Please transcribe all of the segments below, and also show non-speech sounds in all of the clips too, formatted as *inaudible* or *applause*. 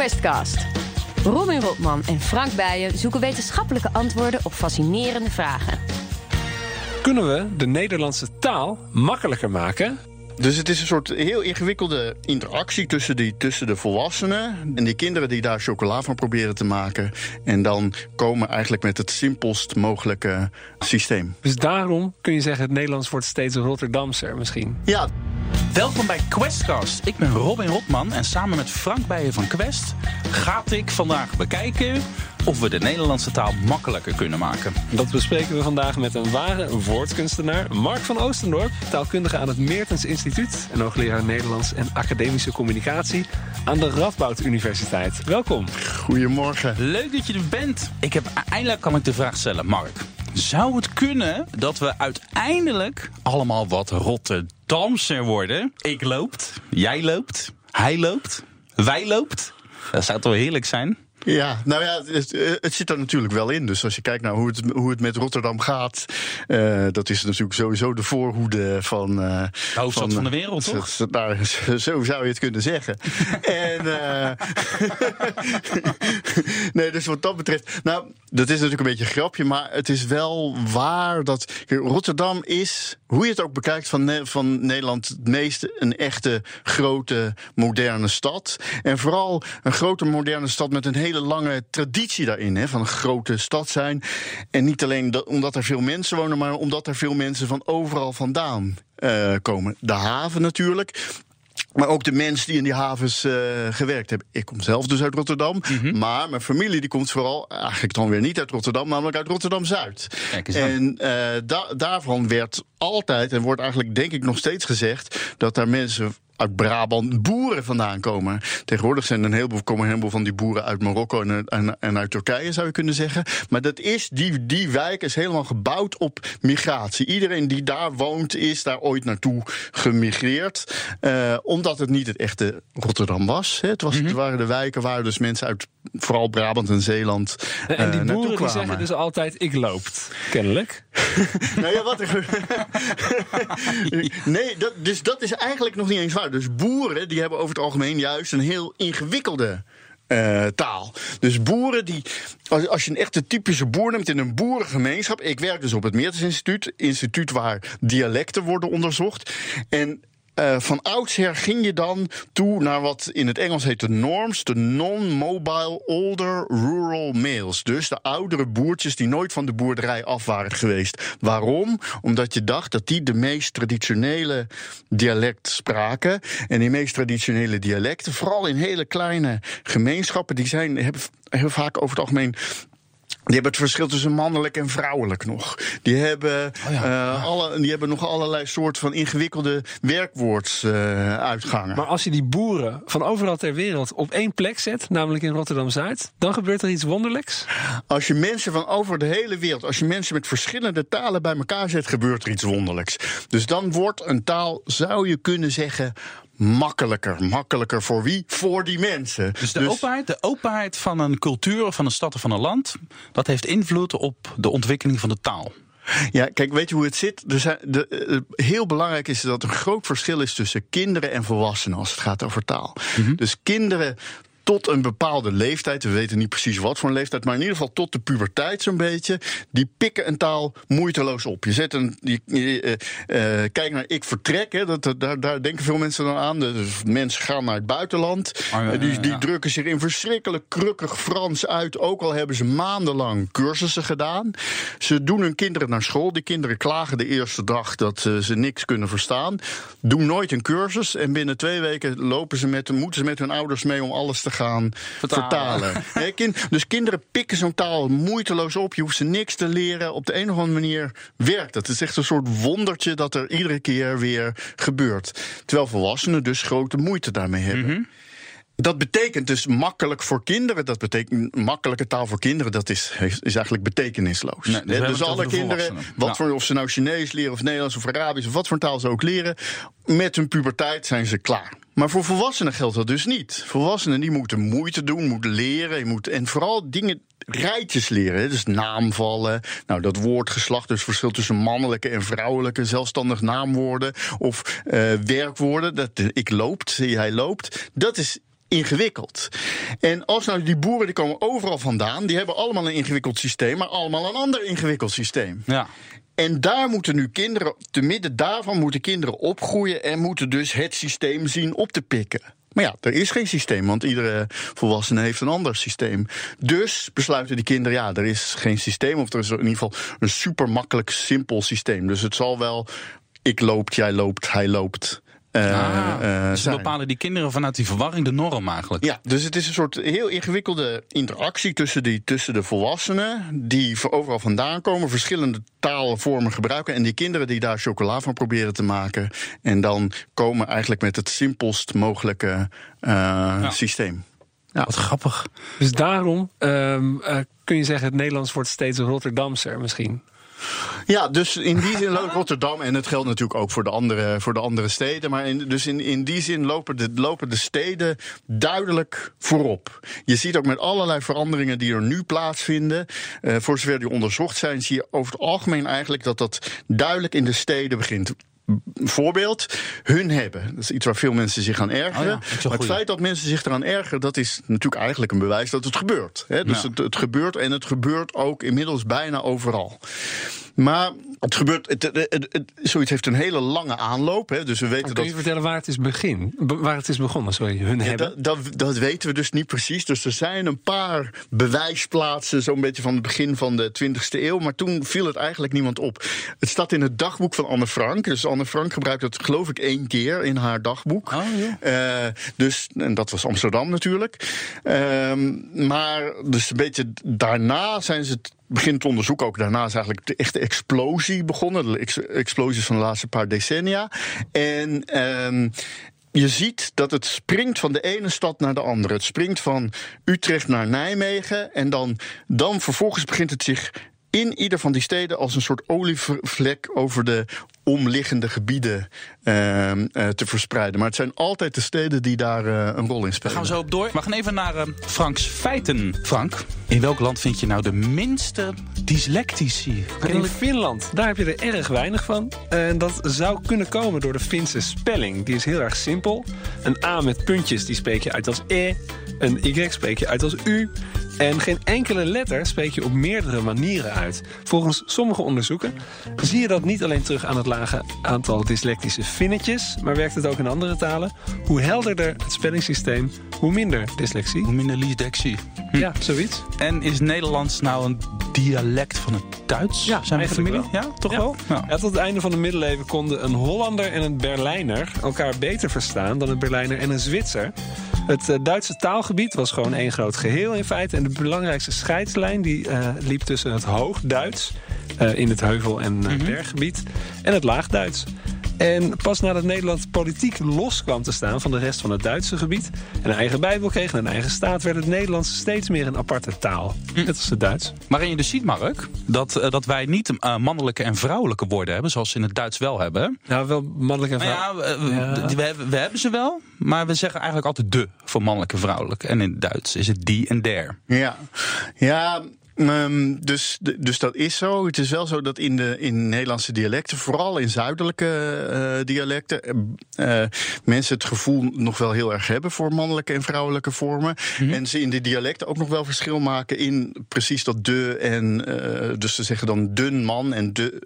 Questcast. Robin Rotman en Frank Bijen zoeken wetenschappelijke antwoorden op fascinerende vragen. Kunnen we de Nederlandse taal makkelijker maken? Dus het is een soort heel ingewikkelde interactie tussen, die, tussen de volwassenen en die kinderen die daar chocola van proberen te maken. En dan komen eigenlijk met het simpelst mogelijke systeem. Dus daarom kun je zeggen: het Nederlands wordt steeds Rotterdamser misschien. Ja, Welkom bij Questcast. Ik ben Robin Rotman en samen met Frank Bijen van Quest ga ik vandaag bekijken of we de Nederlandse taal makkelijker kunnen maken. Dat bespreken we vandaag met een ware woordkunstenaar, Mark van Oostendorp, taalkundige aan het Meertens Instituut en hoogleraar Nederlands en academische communicatie aan de Radboud Universiteit. Welkom. goedemorgen. Leuk dat je er bent. Ik heb eindelijk kan ik de vraag stellen, Mark. Zou het kunnen dat we uiteindelijk allemaal wat Rotterdamser worden? Ik loopt, jij loopt, hij loopt, wij loopt. Dat zou toch heerlijk zijn? Ja, nou ja, het, het, zit er natuurlijk wel in. Dus als je kijkt naar hoe het, hoe het met Rotterdam gaat, uh, dat is natuurlijk sowieso de voorhoede van. Uh, de hoofdstad van, van, de wereld, toch? Nou, *laughs* zo zou je het kunnen zeggen. *laughs* en. Uh, *laughs* nee, dus wat dat betreft. Nou, dat is natuurlijk een beetje een grapje, maar het is wel waar dat. Rotterdam is, hoe je het ook bekijkt, van, van Nederland het meeste een echte grote moderne stad. En vooral een grote moderne stad met een hele hele lange traditie daarin, hè, van een grote stad zijn. En niet alleen dat, omdat er veel mensen wonen, maar omdat er veel mensen van overal vandaan uh, komen. De haven natuurlijk. Maar ook de mensen die in die havens uh, gewerkt hebben. Ik kom zelf dus uit Rotterdam. Mm -hmm. Maar mijn familie die komt vooral eigenlijk dan weer niet uit Rotterdam, namelijk uit Rotterdam Zuid. En uh, da daarvan werd altijd, en wordt eigenlijk denk ik nog steeds gezegd, dat daar mensen uit Brabant boeren vandaan komen. Tegenwoordig zijn een heleboel, komen een heleboel van die boeren uit Marokko en, en, en, uit Turkije, zou je kunnen zeggen. Maar dat is, die, die wijk is helemaal gebouwd op migratie. Iedereen die daar woont, is daar ooit naartoe gemigreerd. Uh, omdat het niet het echte Rotterdam was. Hè. Het, was Mhm. het waren de wijken waar dus mensen uit vooral Brabant en Zeeland. En die uh, boeren die zeggen dus altijd: ik loopt, kennelijk. *laughs* nou ja, wat er. *laughs* nee, dat, dus dat is eigenlijk nog niet eens waar. Dus boeren die hebben over het algemeen juist een heel ingewikkelde. Uh, taal. Dus boeren die. Als, als je een echte typische boer neemt in een boerengemeenschap. Ik werk dus op het Meertens Instituut. Instituut waar dialecten worden onderzocht. En uh, van oudsher ging je dan toe naar wat in het Engels heet de norms, de non-mobile older rural males. Dus de oudere boertjes die nooit van de boerderij af waren geweest. Waarom? Omdat je dacht dat die de meest traditionele dialect spraken. En die meest traditionele dialecten, vooral in hele kleine gemeenschappen, die zijn, hebben, hebben vaak over het algemeen die hebben het verschil tussen mannelijk en vrouwelijk nog. Die hebben, oh ja, uh, ja. alle, die hebben nog allerlei soorten van ingewikkelde werkwoordsuitgangen. Uh, maar als je die boeren van overal ter wereld op één plek zet, namelijk in Rotterdam-Zuid, dan gebeurt er iets wonderlijks? Als je mensen van over de hele wereld, als je mensen met verschillende talen bij elkaar zet, gebeurt er iets wonderlijks. Dus dan wordt een taal, zou je kunnen zeggen, makkelijker. Makkelijker voor wie? Voor die mensen. Dus de, dus openheid, de openheid van een cultuur of van een stad of van een land, dat heeft invloed op de ontwikkeling van de taal. Ja, kijk, weet je hoe het zit? Er zijn, de, uh, heel belangrijk is dat er een groot verschil is tussen kinderen en volwassenen als het gaat over taal. Mm -hmm. Dus kinderen tot een bepaalde leeftijd, we weten niet precies wat voor een leeftijd, maar in ieder geval tot de puberteit zo'n beetje, die pikken een taal moeiteloos op. Je zet een, je, je, uh, uh, kijk naar ik vertrek, hè, dat, daar, daar denken veel mensen dan aan. Dus mensen gaan naar het buitenland, Oh, uh, die, die drukken zich in verschrikkelijk krukkig Frans uit, ook al hebben ze maandenlang cursussen gedaan. Ze doen hun kinderen naar school, die kinderen klagen de eerste dag dat ze niks kunnen verstaan, doen nooit een cursus en binnen twee weken lopen ze met, moeten ze met hun ouders mee om alles te gaan vertalen. vertalen. *laughs* kind, dus kinderen pikken zo'n taal moeiteloos op. Je hoeft ze niks te leren. Op de een of andere manier werkt dat. Het is echt een soort wondertje dat er iedere keer weer gebeurt. Terwijl volwassenen dus grote moeite daarmee hebben. Mm -hmm. Dat betekent dus makkelijk voor kinderen. Dat betekent makkelijke taal voor kinderen. Dat is, is eigenlijk betekenisloos. Nee, dus, dus alle kinderen, wat ja. voor, of ze nou Chinees leren of Nederlands of Arabisch of wat voor taal ze ook leren, met hun puberteit zijn ze klaar. Maar voor volwassenen geldt dat dus niet. Volwassenen die moeten moeite doen, moeten leren. Je moet, en vooral dingen, rijtjes leren. Dus naamvallen. Nou, dat woordgeslacht, dus verschil tussen mannelijke en vrouwelijke zelfstandig naamwoorden. Of uh, werkwoorden. Dat, ik loopt, hij loopt. Dat is ingewikkeld. En als nou die boeren die komen overal vandaan, die hebben allemaal een ingewikkeld systeem, maar allemaal een ander ingewikkeld systeem. Ja. En daar moeten nu kinderen, te midden daarvan moeten kinderen opgroeien en moeten dus het systeem zien op te pikken. Maar ja, er is geen systeem, want iedere volwassene heeft een ander systeem. Dus besluiten die kinderen, ja, er is geen systeem, of er is in ieder geval een super makkelijk, simpel systeem. Dus het zal wel, ik loopt, jij loopt, hij loopt. Uh, ah, dus bepalen die kinderen vanuit die verwarring de norm eigenlijk. Ja, dus het is een soort heel ingewikkelde interactie tussen, die, tussen de volwassenen, die overal vandaan komen, verschillende taalvormen gebruiken, en die kinderen die daar chocola van proberen te maken. En dan komen eigenlijk met het simpelst mogelijke uh, ja. systeem. Ja. Wat grappig. Dus daarom um, uh, kun je zeggen, het Nederlands wordt steeds Rotterdamser misschien. Ja, dus in die zin loopt Rotterdam, en het geldt natuurlijk ook voor de andere, voor de andere steden, maar in, dus in, in die zin lopen de, lopen de steden duidelijk voorop. Je ziet ook met allerlei veranderingen die er nu plaatsvinden, uh, voor zover die onderzocht zijn, zie je over het algemeen eigenlijk dat dat duidelijk in de steden begint voorbeeld, hun hebben. Dat is iets waar veel mensen zich aan ergeren. Oh ja, maar het feit dat mensen zich eraan ergeren, dat is natuurlijk eigenlijk een bewijs dat het gebeurt. Hè? Dus ja. het, het, gebeurt en het gebeurt ook inmiddels bijna overal. Maar het gebeurt, het, het, zoiets heeft een hele lange aanloop. Hè, dus we weten kun dat, je vertellen waar het is, begin, waar het is begonnen? Sorry, hun ja, hebben. Dat, dat, dat, weten we dus niet precies. Dus er zijn een paar bewijsplaatsen, zo'n beetje van het begin van de 20e eeuw. Maar toen viel het eigenlijk niemand op. Het staat in het dagboek van Anne Frank. Dus Anne Frank gebruikt het, geloof ik, één keer in haar dagboek. Oh, ja. uh, dus, en dat was Amsterdam natuurlijk. Uh, maar dus een beetje daarna zijn ze begint te onderzoeken. Ook daarna is eigenlijk de echte explosie begonnen. De ex explosies van de laatste paar decennia. En. Um, je ziet dat het springt van de ene stad naar de andere. Het springt van Utrecht naar Nijmegen. En dan, dan vervolgens begint het zich in ieder van die steden als een soort olievlek over de omliggende gebieden uh, uh, te verspreiden. Maar het zijn altijd de steden die daar uh, een rol in spelen. Daar gaan we zo op door. We gaan even naar Franks feiten. Frank, in welk land vind je nou de minste dyslectici? In Finland. Daar heb je er erg weinig van. En dat zou kunnen komen door de Finse spelling. Die is heel erg simpel. Een A met puntjes, die spreek je uit als E. Een Y spreek je uit als U. En geen enkele letter spreek je op meerdere manieren uit. Volgens sommige onderzoeken zie je dat niet alleen terug aan het lage aantal dyslectische Finnetjes, maar werkt het ook in andere talen. Hoe helderder het spellingssysteem, hoe minder dyslexie. Hoe minder dyslexie. Hm. Ja, zoiets. En is Nederlands nou een dialect van het Duits? Ja, zijn we familie? Ja, toch ja. wel? Ja. ja. tot het einde van de middeleeuwen konden een Hollander en een Berlijner elkaar beter verstaan dan een Berlijner en een Zwitser. Het uh, Duitse taalgebied was gewoon één groot geheel in feite. En de belangrijkste scheidslijn die, uh, liep tussen het Hoogduits uh, in het heuvel- en mm -hmm. berggebied en het Laagduits. En pas nadat Nederland politiek los kwam te staan van de rest van het Duitse gebied... en een eigen bijbel kreeg en een eigen staat... werd het Nederlands steeds meer een aparte taal. Net als het Duits. Maar je dus ziet, Mark, dat, uh, dat wij niet uh, mannelijke en vrouwelijke woorden hebben... zoals ze in het Duits wel hebben. Nou, wel mannelijk en vrouwelijk. Nou ja, we, ja. we, hebben, we hebben ze wel, maar we zeggen eigenlijk altijd de voor mannelijk en vrouwelijk. En in het Duits is het die en der. Ja, ja Um, dus, dus dat is zo. Het is wel zo dat in de in Nederlandse dialecten, vooral in zuidelijke uh, dialecten, uh, mensen het gevoel nog wel heel erg hebben voor mannelijke en vrouwelijke vormen. Mm -hmm. En ze in de dialecten ook nog wel verschil maken in precies dat de en uh, dus ze zeggen dan dun man en de,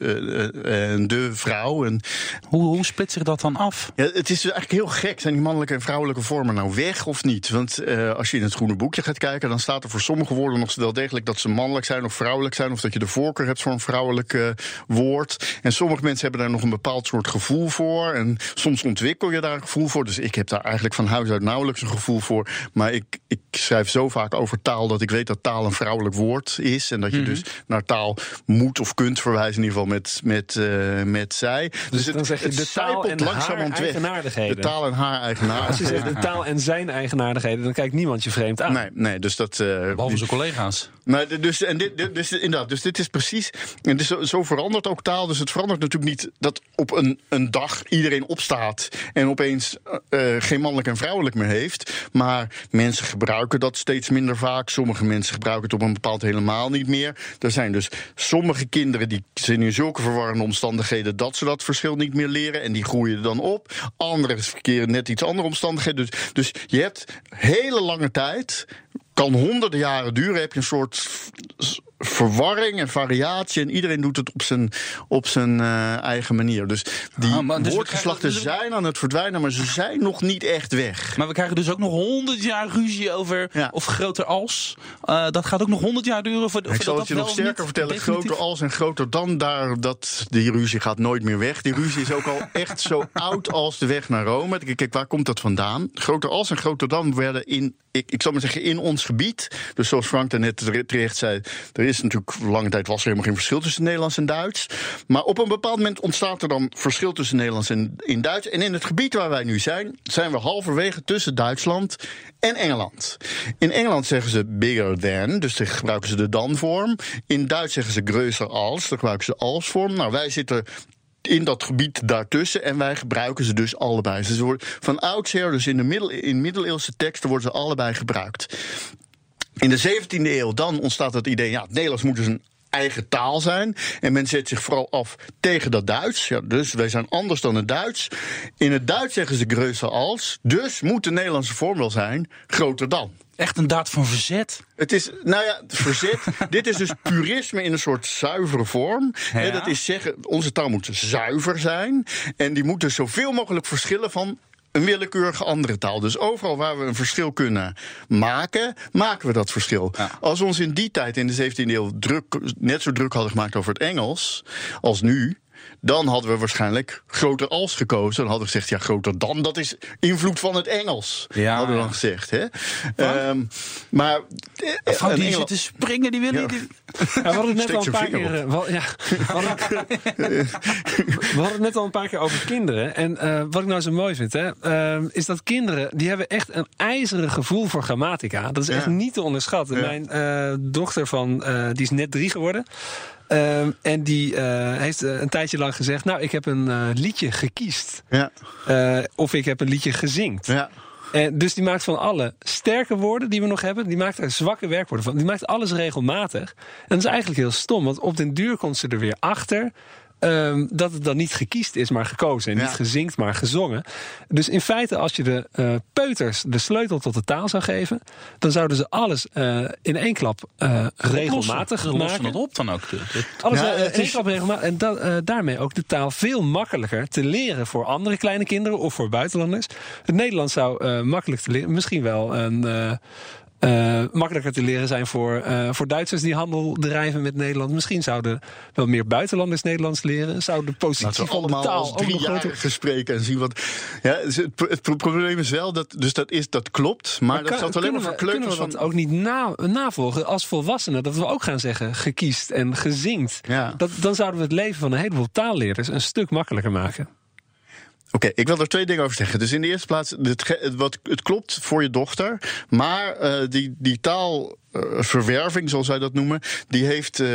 en de vrouw. En, hoe, hoe split zich dat dan af? Ja, het is eigenlijk heel gek. Zijn die mannelijke en vrouwelijke vormen nou weg of niet? Want als je in het groene boekje gaat kijken, dan staat er voor sommige woorden nog wel degelijk dat ze mannelijk zijn of vrouwelijk zijn, of dat je de voorkeur hebt voor een vrouwelijk uh, woord. En sommige mensen hebben daar nog een bepaald soort gevoel voor. En soms ontwikkel je daar een gevoel voor. Dus ik heb daar eigenlijk van huis uit nauwelijks een gevoel voor. Maar ik, ik schrijf zo vaak over taal dat ik weet dat taal een vrouwelijk woord is. En dat je mm -hmm. dus naar taal moet of kunt verwijzen, in ieder geval met, met, uh, met zij. Dus, dus het, dan zeg je het de taal en langzaam haar eigenaardigheden. De taal en haar eigenaardigheden. Als je zegt de taal en zijn eigenaardigheden, dan kijkt niemand je vreemd aan. Nee, nee dus dat. Uh, Behalve zijn collega's. Maar dus dus, en dit, dit- dus, inderdaad, dus dit is precies. En dus zo, verandert ook taal. Dus het verandert natuurlijk niet dat op een, een dag iedereen opstaat. en opeens eh, eh, geen mannelijk en vrouwelijk meer heeft. Maar mensen gebruiken dat steeds minder vaak. Sommige mensen gebruiken het op een bepaald helemaal niet meer. Er zijn dus sommige kinderen die zijn in zulke verwarrende omstandigheden. dat ze dat verschil niet meer leren. En die groeien dan op. Anderen verkeren net iets andere omstandigheden. Dus, dus je hebt hele lange tijd kan honderden jaren duren. Heb je een soort verwarring en variatie. En iedereen doet het op zijn, op zijn eh, eigen manier. Dus die Ah, dus woordgeslachten dus zijn aan het verdwijnen, maar ze zijn nog niet echt weg. Maar we krijgen dus ook nog 100 jaar ruzie over Ja. of groter als. Eh, dat gaat ook nog 100 jaar duren. Voor, Ik zal het je nog sterker vertellen. Groter als en groter dan, daar, dat, die ruzie gaat nooit meer weg. Die ruzie is ook al echt zo oud als de weg naar Rome. Kijk, waar komt dat vandaan? Groter als en groter dan werden in, ik, ik zal maar zeggen, in ons gebied. Dus zoals Frank daarnet terecht zei, er is natuurlijk lange tijd was er helemaal geen verschil tussen Nederlands en Duits. Maar op een bepaald moment ontstaat er dan verschil tussen Nederlands en in Duits. En in het gebied waar wij nu zijn, zijn we halverwege tussen Duitsland en Engeland. In Engeland zeggen ze bigger than, dus dan gebruiken ze de dan-vorm. In Duits zeggen ze größer als, dan gebruiken ze als-vorm. Nou, wij zitten in dat gebied daartussen en wij gebruiken ze dus allebei. Ze worden van oudsher, dus in de in middeleeuwse teksten, worden ze allebei gebruikt. In de 17e eeuw dan ontstaat het idee, ja, het Nederlands moet dus een eigen taal zijn. En men zet zich vooral af tegen dat Duits. Ja, dus wij zijn anders dan het Duits. In het Duits zeggen ze größer als. Dus moet de Nederlandse vorm wel zijn groter dan. Echt een daad van verzet. Het is, nou ja, verzet. *laughs* dit is dus purisme in een soort zuivere vorm. Ja. dat is zeggen, onze taal moet zuiver zijn. En die moet dus zoveel mogelijk verschillen van een willekeurige andere taal. Dus overal waar we een verschil kunnen maken, maken we dat verschil. Ja. Als we ons in die tijd, in de 17e eeuw, druk, net zo druk hadden gemaakt over het Engels als nu. Dan hadden we waarschijnlijk groter als gekozen. Dan hadden we gezegd, ja, groter dan, dat is invloed van het Engels. Ja, hadden we dan gezegd. Hè? Ehm, maar eh, Frank een die Engel- zit te springen, die wil Ja. niet. die- Ja, we hadden het net al een paar keer. eh, wel- ja, *laughs* we, hadden, we hadden het net al een paar keer over kinderen. En eh, wat ik nou zo mooi vind, hè, ehm, is dat kinderen die hebben echt een ijzeren gevoel voor grammatica. Dat is echt niet te onderschatten. Ja. Mijn eh, dochter van, eh, die is net drie geworden. Ehm, en die eh, heeft eh, een tijdje lang gezegd: Nou, ik heb een eh, liedje gekiest. Ja, of ik heb een liedje gezinkt. ja. En dus die maakt van alle sterke woorden die we nog hebben, die maakt er zwakke werkwoorden van. Die maakt alles regelmatig. En dat is eigenlijk heel stom, want op den duur komt ze er weer achter. Ehm, dat het dan niet gekiest is, maar gekozen. En Ja. niet gezinkt, maar gezongen. Dus in feite, als je de eh, peuters de sleutel tot de taal zou geven... dan zouden ze alles eh, in één klap eh, regelmatig lossen maken. het op dan ook. Alles Ja, in één is- klap regelmatig. En da- eh, daarmee ook de taal veel makkelijker te leren voor andere kleine kinderen of voor buitenlanders. Het Nederlands zou eh, makkelijk te leren, misschien wel een. Eh, makkelijker te leren zijn voor, eh, voor Duitsers die handel drijven met Nederland. Misschien zouden wel meer buitenlanders Nederlands leren. Zou de positie van de taal als driejarige groter... gesprekken en zien wat. Ja, dus het, probleem is wel dat. Dus dat, is, dat klopt. Maar, dat kan- alleen maar voor kunnen kleuters we van. dat ook niet na, navolgen als volwassenen? Dat we ook gaan zeggen gekiest en gezinkt. Ja. Dat, dan zouden we het leven van een heleboel taalleerders een stuk makkelijker maken. Oké, ik wil er twee dingen over zeggen. Dus in de eerste plaats, het, wat, het klopt voor je dochter. Maar eh, die, die taalverwerving, zoals zij dat noemen, die heeft eh,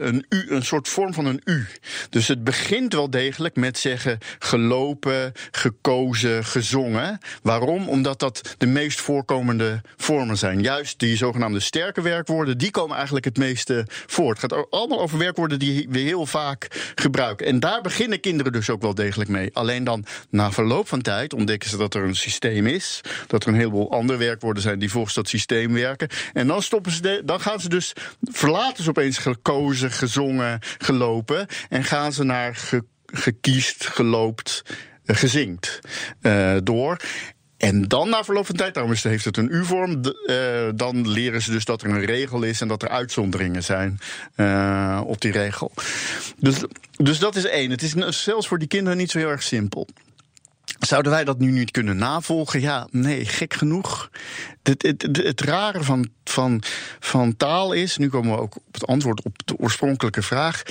een, u, een soort vorm van een U. Dus het begint wel degelijk met zeggen gelopen, gekozen, gezongen. Waarom? Omdat dat de meest voorkomende vormen zijn. Juist die zogenaamde sterke werkwoorden, die komen eigenlijk het meeste voor. Het gaat allemaal over werkwoorden die we heel vaak gebruiken. En daar beginnen kinderen dus ook wel degelijk mee. Alleen dan na verloop van tijd ontdekken ze dat er een systeem is. Dat er een heleboel andere werkwoorden zijn die volgens dat systeem werken. En dan dan gaan ze dus, verlaten ze opeens gekozen, gezongen, gelopen. En gaan ze naar ge, gekiest, geloopt, eh, gezinkt eh, door. En dan na verloop van tijd, daarom heeft het een U-vorm, eh, dan leren ze dus dat er een regel is en dat er uitzonderingen zijn op die regel. Dus, dus dat is één. Het is zelfs voor die kinderen niet zo heel erg simpel. Zouden wij dat nu niet kunnen navolgen? Ja, nee, gek genoeg. Het, het, het, rare van, van, van taal is, nu komen we ook op het antwoord op de oorspronkelijke vraag.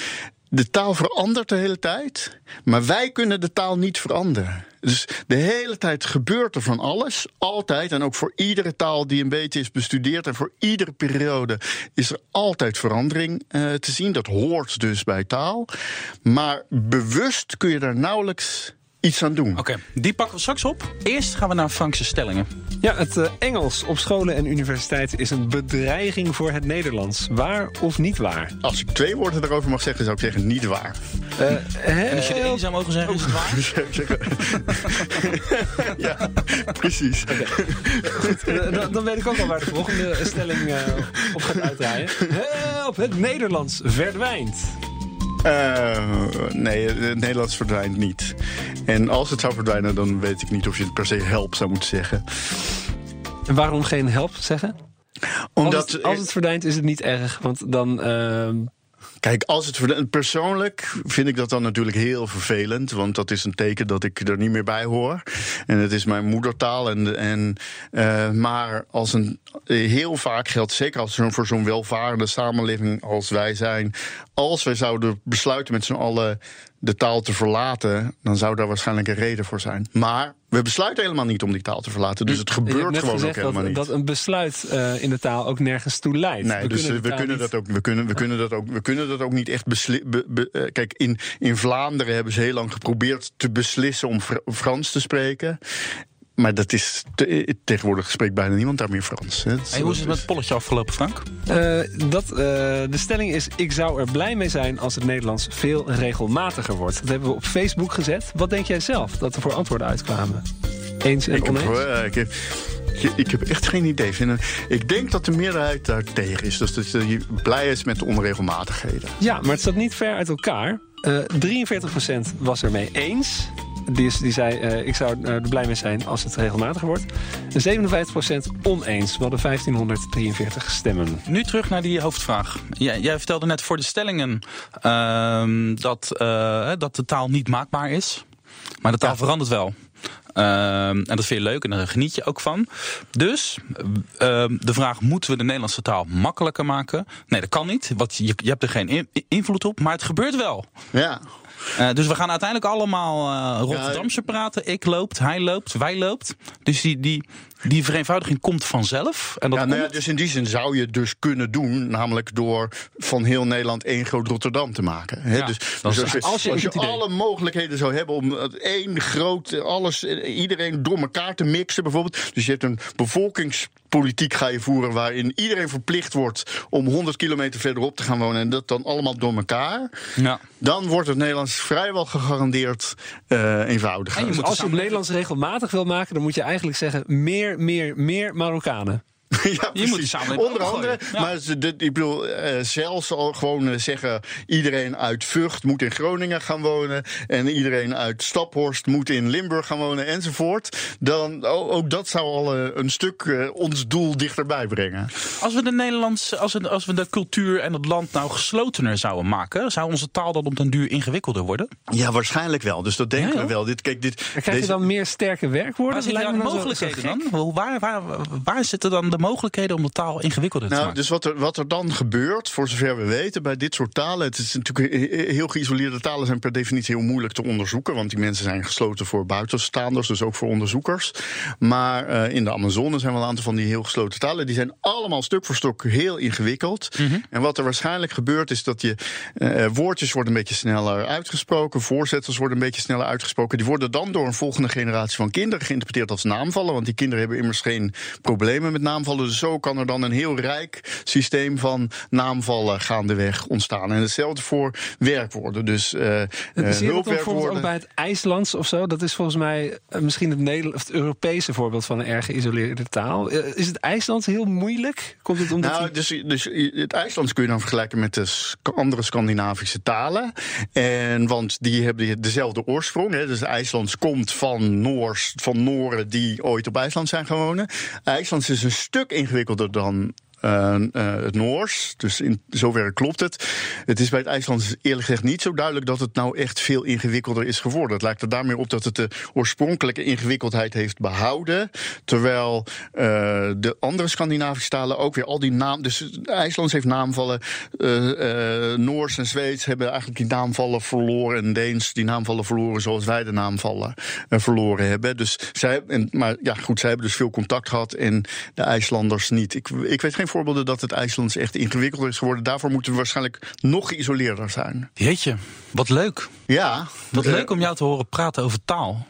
de taal verandert de hele tijd, maar wij kunnen de taal niet veranderen. Dus de hele tijd gebeurt er van alles, altijd. En ook voor iedere taal die een beetje is bestudeerd en voor iedere periode is er altijd verandering uh, te zien. Dat hoort dus bij taal. Maar bewust kun je daar nauwelijks iets aan doen. Oké, die pakken we straks op. Eerst gaan we naar Frankse stellingen. Ja, het uh, Engels op scholen en universiteiten is een bedreiging voor het Nederlands. Waar of niet waar? Als ik twee woorden daarover mag zeggen, zou ik zeggen niet waar. Uh, en als je er één zou mogen zeggen, is het waar? *laughs* *laughs* ja, precies. Okay. Goed, dan, dan, weet ik ook al waar de volgende stelling op gaat uitdraaien. Help, het Nederlands verdwijnt. Uh, nee, het Nederlands verdwijnt niet. En als het zou verdwijnen, dan weet ik niet of je het per se help zou moeten zeggen. En waarom geen help zeggen? Omdat, als, het, als het verdwijnt is het niet erg, want dan... Uh, Kijk, als het persoonlijk vind ik dat dan natuurlijk heel vervelend. Want dat is een teken dat ik er niet meer bij hoor. En het is mijn moedertaal. En, en, uh, maar als een, heel vaak geldt, zeker als voor zo'n welvarende samenleving als wij zijn. Als wij zouden besluiten met z'n allen de taal te verlaten, dan zou daar waarschijnlijk een reden voor zijn. Maar we besluiten helemaal niet om die taal te verlaten. Dus het gebeurt gewoon ook helemaal dat, niet. Dat een besluit uh, in de taal ook nergens toe leidt. Nee, we dus kunnen we kunnen niet... dat ook. We kunnen, we kunnen dat ook. We kunnen dat ook niet echt beslissen. uh, kijk, in, in Vlaanderen hebben ze heel lang geprobeerd te beslissen om Fr Frans te spreken. Maar dat is te, tegenwoordig spreekt bijna niemand daar meer Frans. Hè. Hey, hoe is het met het polletje afgelopen, Frank? Uh, dat, uh, de stelling is: ik zou er blij mee zijn als het Nederlands veel regelmatiger wordt. Dat hebben we op Facebook gezet. Wat denk jij zelf dat er voor antwoorden uitkwamen? Eens en ik oneens? Heb, uh, ik, heb, ik heb echt geen idee. Ik denk dat de meerderheid daar tegen is. Dus dat je blij is met de onregelmatigheden. Ja, maar het staat niet ver uit elkaar. 43% was ermee eens. Die, is, die zei, uh, ik zou er blij mee zijn als het regelmatiger wordt. En 57% oneens. We hadden 1543 stemmen. Nu terug naar die hoofdvraag. Jij, jij vertelde net voor de stellingen uh, dat, uh, dat de taal niet maakbaar is. Maar de taal ja. verandert wel. Uh, en dat vind je leuk en daar geniet je ook van. Dus uh, de vraag: moeten we de Nederlandse taal makkelijker maken? Nee, dat kan niet. Want je, je hebt er geen in, invloed op, maar het gebeurt wel. Ja. Uh, dus we gaan uiteindelijk allemaal uh, Rotterdamse praten. Ik loopt, hij loopt, wij loopt. Dus die, die, die vereenvoudiging komt vanzelf. En dat ja, nou komt... ja, dus in die zin zou je het dus kunnen doen. Namelijk door van heel Nederland één groot Rotterdam te maken. He, Ja, dus dus als je, als je als je het idee- alle mogelijkheden zou hebben om het één groot, alles, iedereen door elkaar te mixen bijvoorbeeld. Dus je hebt een bevolkingspolitiek ga je voeren waarin iedereen verplicht wordt om 100 kilometer verderop te gaan wonen. En dat dan allemaal door elkaar. Ja. Dan wordt het Nederlands vrijwel gegarandeerd eh, eenvoudiger. En je moet als je het Nederlands regelmatig wil maken, dan moet je eigenlijk zeggen: meer, meer, meer Marokkanen. *laughs* ja, moet precies. samen Onder andere, Ja. maar dit- ik bedoel, eh, zelfs al gewoon eh, zeggen... iedereen uit Vught moet in Groningen gaan wonen... en iedereen uit Staphorst moet in Limburg gaan wonen enzovoort... dan ook dat zou al eh, een stuk eh, ons doel dichterbij brengen. Als we de Nederlandse, als we, als we de cultuur en het land nou geslotener zouden maken, zou onze taal dan op den duur ingewikkelder worden? Ja, waarschijnlijk wel. Dus dat denken Ja, we wel. Dit, kijk, dit, krijg je dan meer sterke werkwoorden. Waar zitten Dat dan de lijkt me zo- mogelijkheden dan? Waar, waar, waar zitten dan de mogelijkheden om de taal ingewikkelder te Nou, maken? dus wat er, wat er dan gebeurt, voor zover we weten, bij dit soort talen. Het is natuurlijk he- heel geïsoleerde talen zijn per definitie heel moeilijk te onderzoeken. Want die mensen zijn gesloten voor buitenstaanders, dus ook voor onderzoekers. Maar eh, in de Amazone zijn wel een aantal van die heel gesloten talen. Die zijn allemaal stuk voor stuk heel ingewikkeld. En wat er waarschijnlijk gebeurt, is dat je eh, woordjes worden een beetje sneller uitgesproken. Voorzetsels worden een beetje sneller uitgesproken. Die worden dan door een volgende generatie van kinderen geïnterpreteerd als naamvallen. Want die kinderen hebben immers geen problemen met naamvallen. Zo kan er dan een heel rijk systeem van naamvallen gaandeweg ontstaan. En hetzelfde voor werkwoorden. Dus dan bijvoorbeeld ook hulpwerkwoorden. bij het IJslands of zo? Dat is volgens mij eh, misschien het, Nederland, het Europese voorbeeld van een erg geïsoleerde taal. Is het IJslands heel moeilijk? Komt het omdat Nou, dus, dus het IJslands kun je dan vergelijken met de andere Scandinavische talen. En, want die hebben dezelfde oorsprong. Hè. Dus IJslands komt van Noors, van Noren die ooit op IJsland zijn gaan wonen. IJslands is een stuk ingewikkelder dan. Eh, eh, het Noors. Dus in zoverre klopt het. Het is bij het IJslands eerlijk gezegd niet zo duidelijk dat het nou echt veel ingewikkelder is geworden. Het lijkt er daarmee op dat het de oorspronkelijke ingewikkeldheid heeft behouden. Terwijl uh, de andere Scandinavische talen ook weer al die naam. Dus IJslands heeft naamvallen. Noors en Zweeds hebben eigenlijk die naamvallen verloren. En Deens die naamvallen verloren zoals wij de naamvallen verloren hebben. Dus zij, en, maar ja, goed, zij hebben dus veel contact gehad en de IJslanders niet. Ik, ik weet geen voorbeelden dat het IJslands echt ingewikkelder is geworden. Daarvoor moeten we waarschijnlijk nog geïsoleerder zijn. Jeetje, wat leuk. Ja. Wat leuk om jou te horen praten over taal.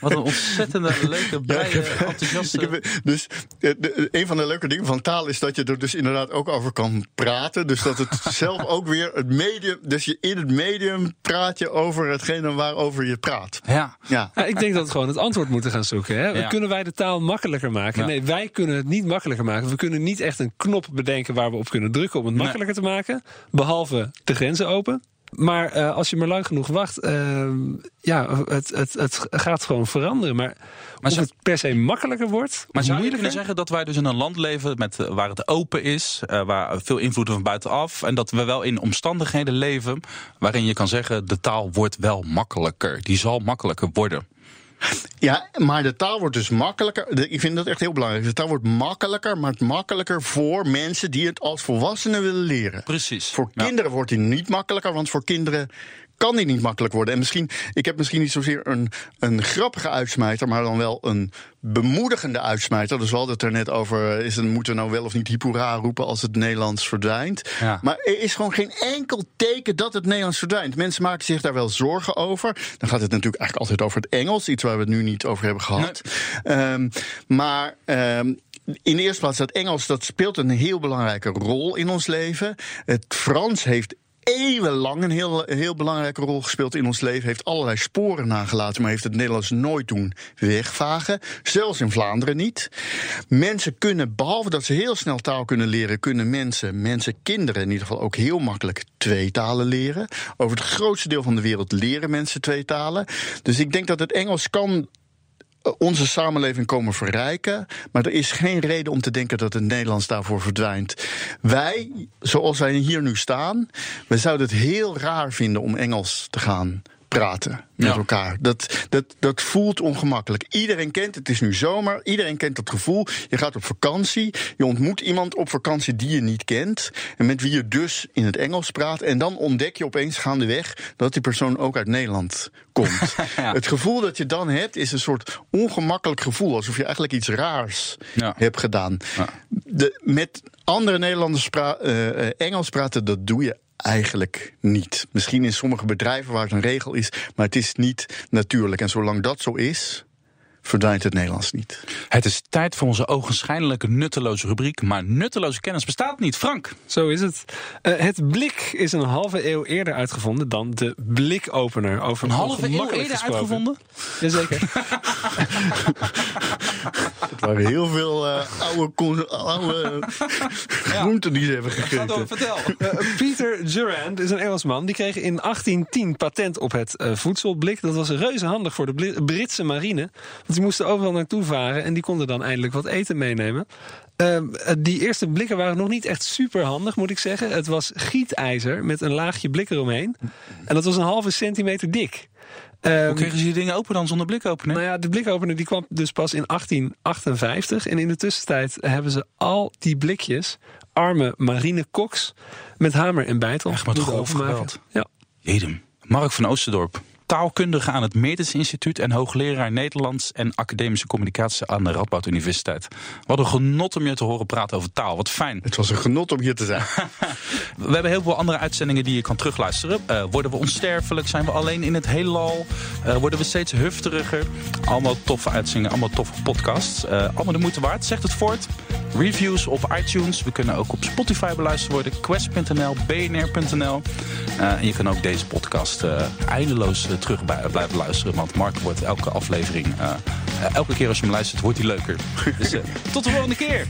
Wat een ontzettende leuke, blije, ja, enthousiaste... Ik heb, dus de, een van de leuke dingen van taal is dat je er dus inderdaad ook over kan praten. Dus dat het *laughs* zelf ook weer het medium... Dus je in het medium praat je over hetgene waarover je praat. Ja. ja. ja ik denk dat we gewoon het antwoord moeten gaan zoeken. Hè? Ja. Kunnen wij de taal makkelijker maken? Nee, wij kunnen het niet makkelijker maken. We kunnen niet echt een knop bedenken waar we op kunnen drukken om het makkelijker te maken. Behalve de grenzen open. Maar uh, als je maar lang genoeg wacht, uh, ja, het, het, het gaat gewoon veranderen. Maar, maar of het per se makkelijker wordt. Maar zou je kunnen zeggen dat wij dus in een land leven met, eh, waar het open is, uh, waar veel invloed van buitenaf. En dat we wel in omstandigheden leven waarin je kan zeggen, de taal wordt wel makkelijker. Die zal makkelijker worden. Ja, maar de taal wordt dus makkelijker. Ik vind dat echt heel belangrijk. De taal wordt makkelijker, maar het makkelijker voor mensen die het als volwassenen willen leren. Precies. Voor kinderen wordt die niet makkelijker, want voor kinderen kan die niet makkelijk worden. En misschien, ik heb misschien niet zozeer een, een grappige uitsmijter, maar dan wel een bemoedigende uitsmijter. Dus we hadden het er net over, is het, moeten we nou wel of niet hipoera roepen als het Nederlands verdwijnt. Maar er is gewoon geen enkel teken dat het Nederlands verdwijnt. Mensen maken zich daar wel zorgen over. Dan gaat het natuurlijk eigenlijk altijd over het Engels, iets waar we het nu niet over hebben gehad. Um, maar um, in de eerste plaats, dat Engels dat speelt een heel belangrijke rol in ons leven. Het Frans heeft eeuwenlang een heel, heel belangrijke rol gespeeld in ons leven. Heeft allerlei sporen nagelaten, maar heeft het Nederlands nooit doen wegvagen. Zelfs in Vlaanderen niet. Mensen kunnen, behalve dat ze heel snel taal kunnen leren, kunnen mensen, mensen, kinderen in ieder geval ook heel makkelijk twee talen leren. Over het grootste deel van de wereld leren mensen twee talen. Dus ik denk dat het Engels kan onze samenleving komen verrijken. Maar er is geen reden om te denken dat het Nederlands daarvoor verdwijnt. Wij, zoals wij hier nu staan, we zouden het heel raar vinden om Engels te gaan praten met elkaar. Dat, dat, dat voelt ongemakkelijk. Iedereen kent, het is nu zomer, iedereen kent dat gevoel. Je gaat op vakantie, je ontmoet iemand op vakantie die je niet kent... en met wie je dus in het Engels praat... en dan ontdek je opeens gaandeweg dat die persoon ook uit Nederland komt. *laughs* Het gevoel dat je dan hebt is een soort ongemakkelijk gevoel... alsof je eigenlijk iets raars hebt gedaan. De, met andere Nederlanders pra uh, Engels praten, dat doe je eigenlijk niet. Misschien in sommige bedrijven waar het een regel is, maar het is niet natuurlijk. En zolang dat zo is, verdwijnt het Nederlands niet. Het is tijd voor onze ogenschijnlijke nutteloze rubriek. Maar nutteloze kennis bestaat niet. Frank. Zo is het. Uh, het blik is een halve eeuw eerder uitgevonden dan de blikopener. Over een halve eeuw eerder gesproken. uitgevonden? Jazeker. *laughs* het waren heel veel uh, oude, oude groenten die ze hebben gegeten. Door, vertel. Uh, Peter Durand is een Engelsman. Die kreeg in 1810 patent op het voedselblik. Dat was reuze handig voor de Britse marine die moesten overal naartoe varen en die konden dan eindelijk wat eten meenemen. Uh, die eerste blikken waren nog niet echt super handig, moet ik zeggen. Het was gietijzer met een laagje blik eromheen. En dat was een halve centimeter dik. Um, Hoe kregen ze die dingen open dan zonder blikopener? Nou ja, de blikopener die kwam dus pas in 1858. En in de tussentijd hebben ze al die blikjes, arme marinekoks, met hamer en bijtel. Echt met geweld. Ja. Jedem. Mark van Oosterdorp taalkundige aan het Medisch Instituut en hoogleraar Nederlands en academische communicatie aan de Radboud Universiteit. Wat een genot om je te horen praten over taal. Wat fijn. Het was een genot om hier te zijn. *laughs* we hebben heel veel andere uitzendingen die je kan terugluisteren. Uh, worden we onsterfelijk? Zijn we alleen in het heelal? Uh, worden we steeds hufteriger? Allemaal toffe uitzendingen, allemaal toffe podcasts. Uh, allemaal de moeite waard, zegt het voort. Reviews op iTunes. We kunnen ook op Spotify beluisterd worden. Quest.nl, bnr.nl. en je kan ook deze podcast eindeloos terug blijven luisteren. Want Mark wordt elke aflevering, uh, elke keer als je hem luistert, wordt hij leuker. *laughs* Dus tot de volgende keer.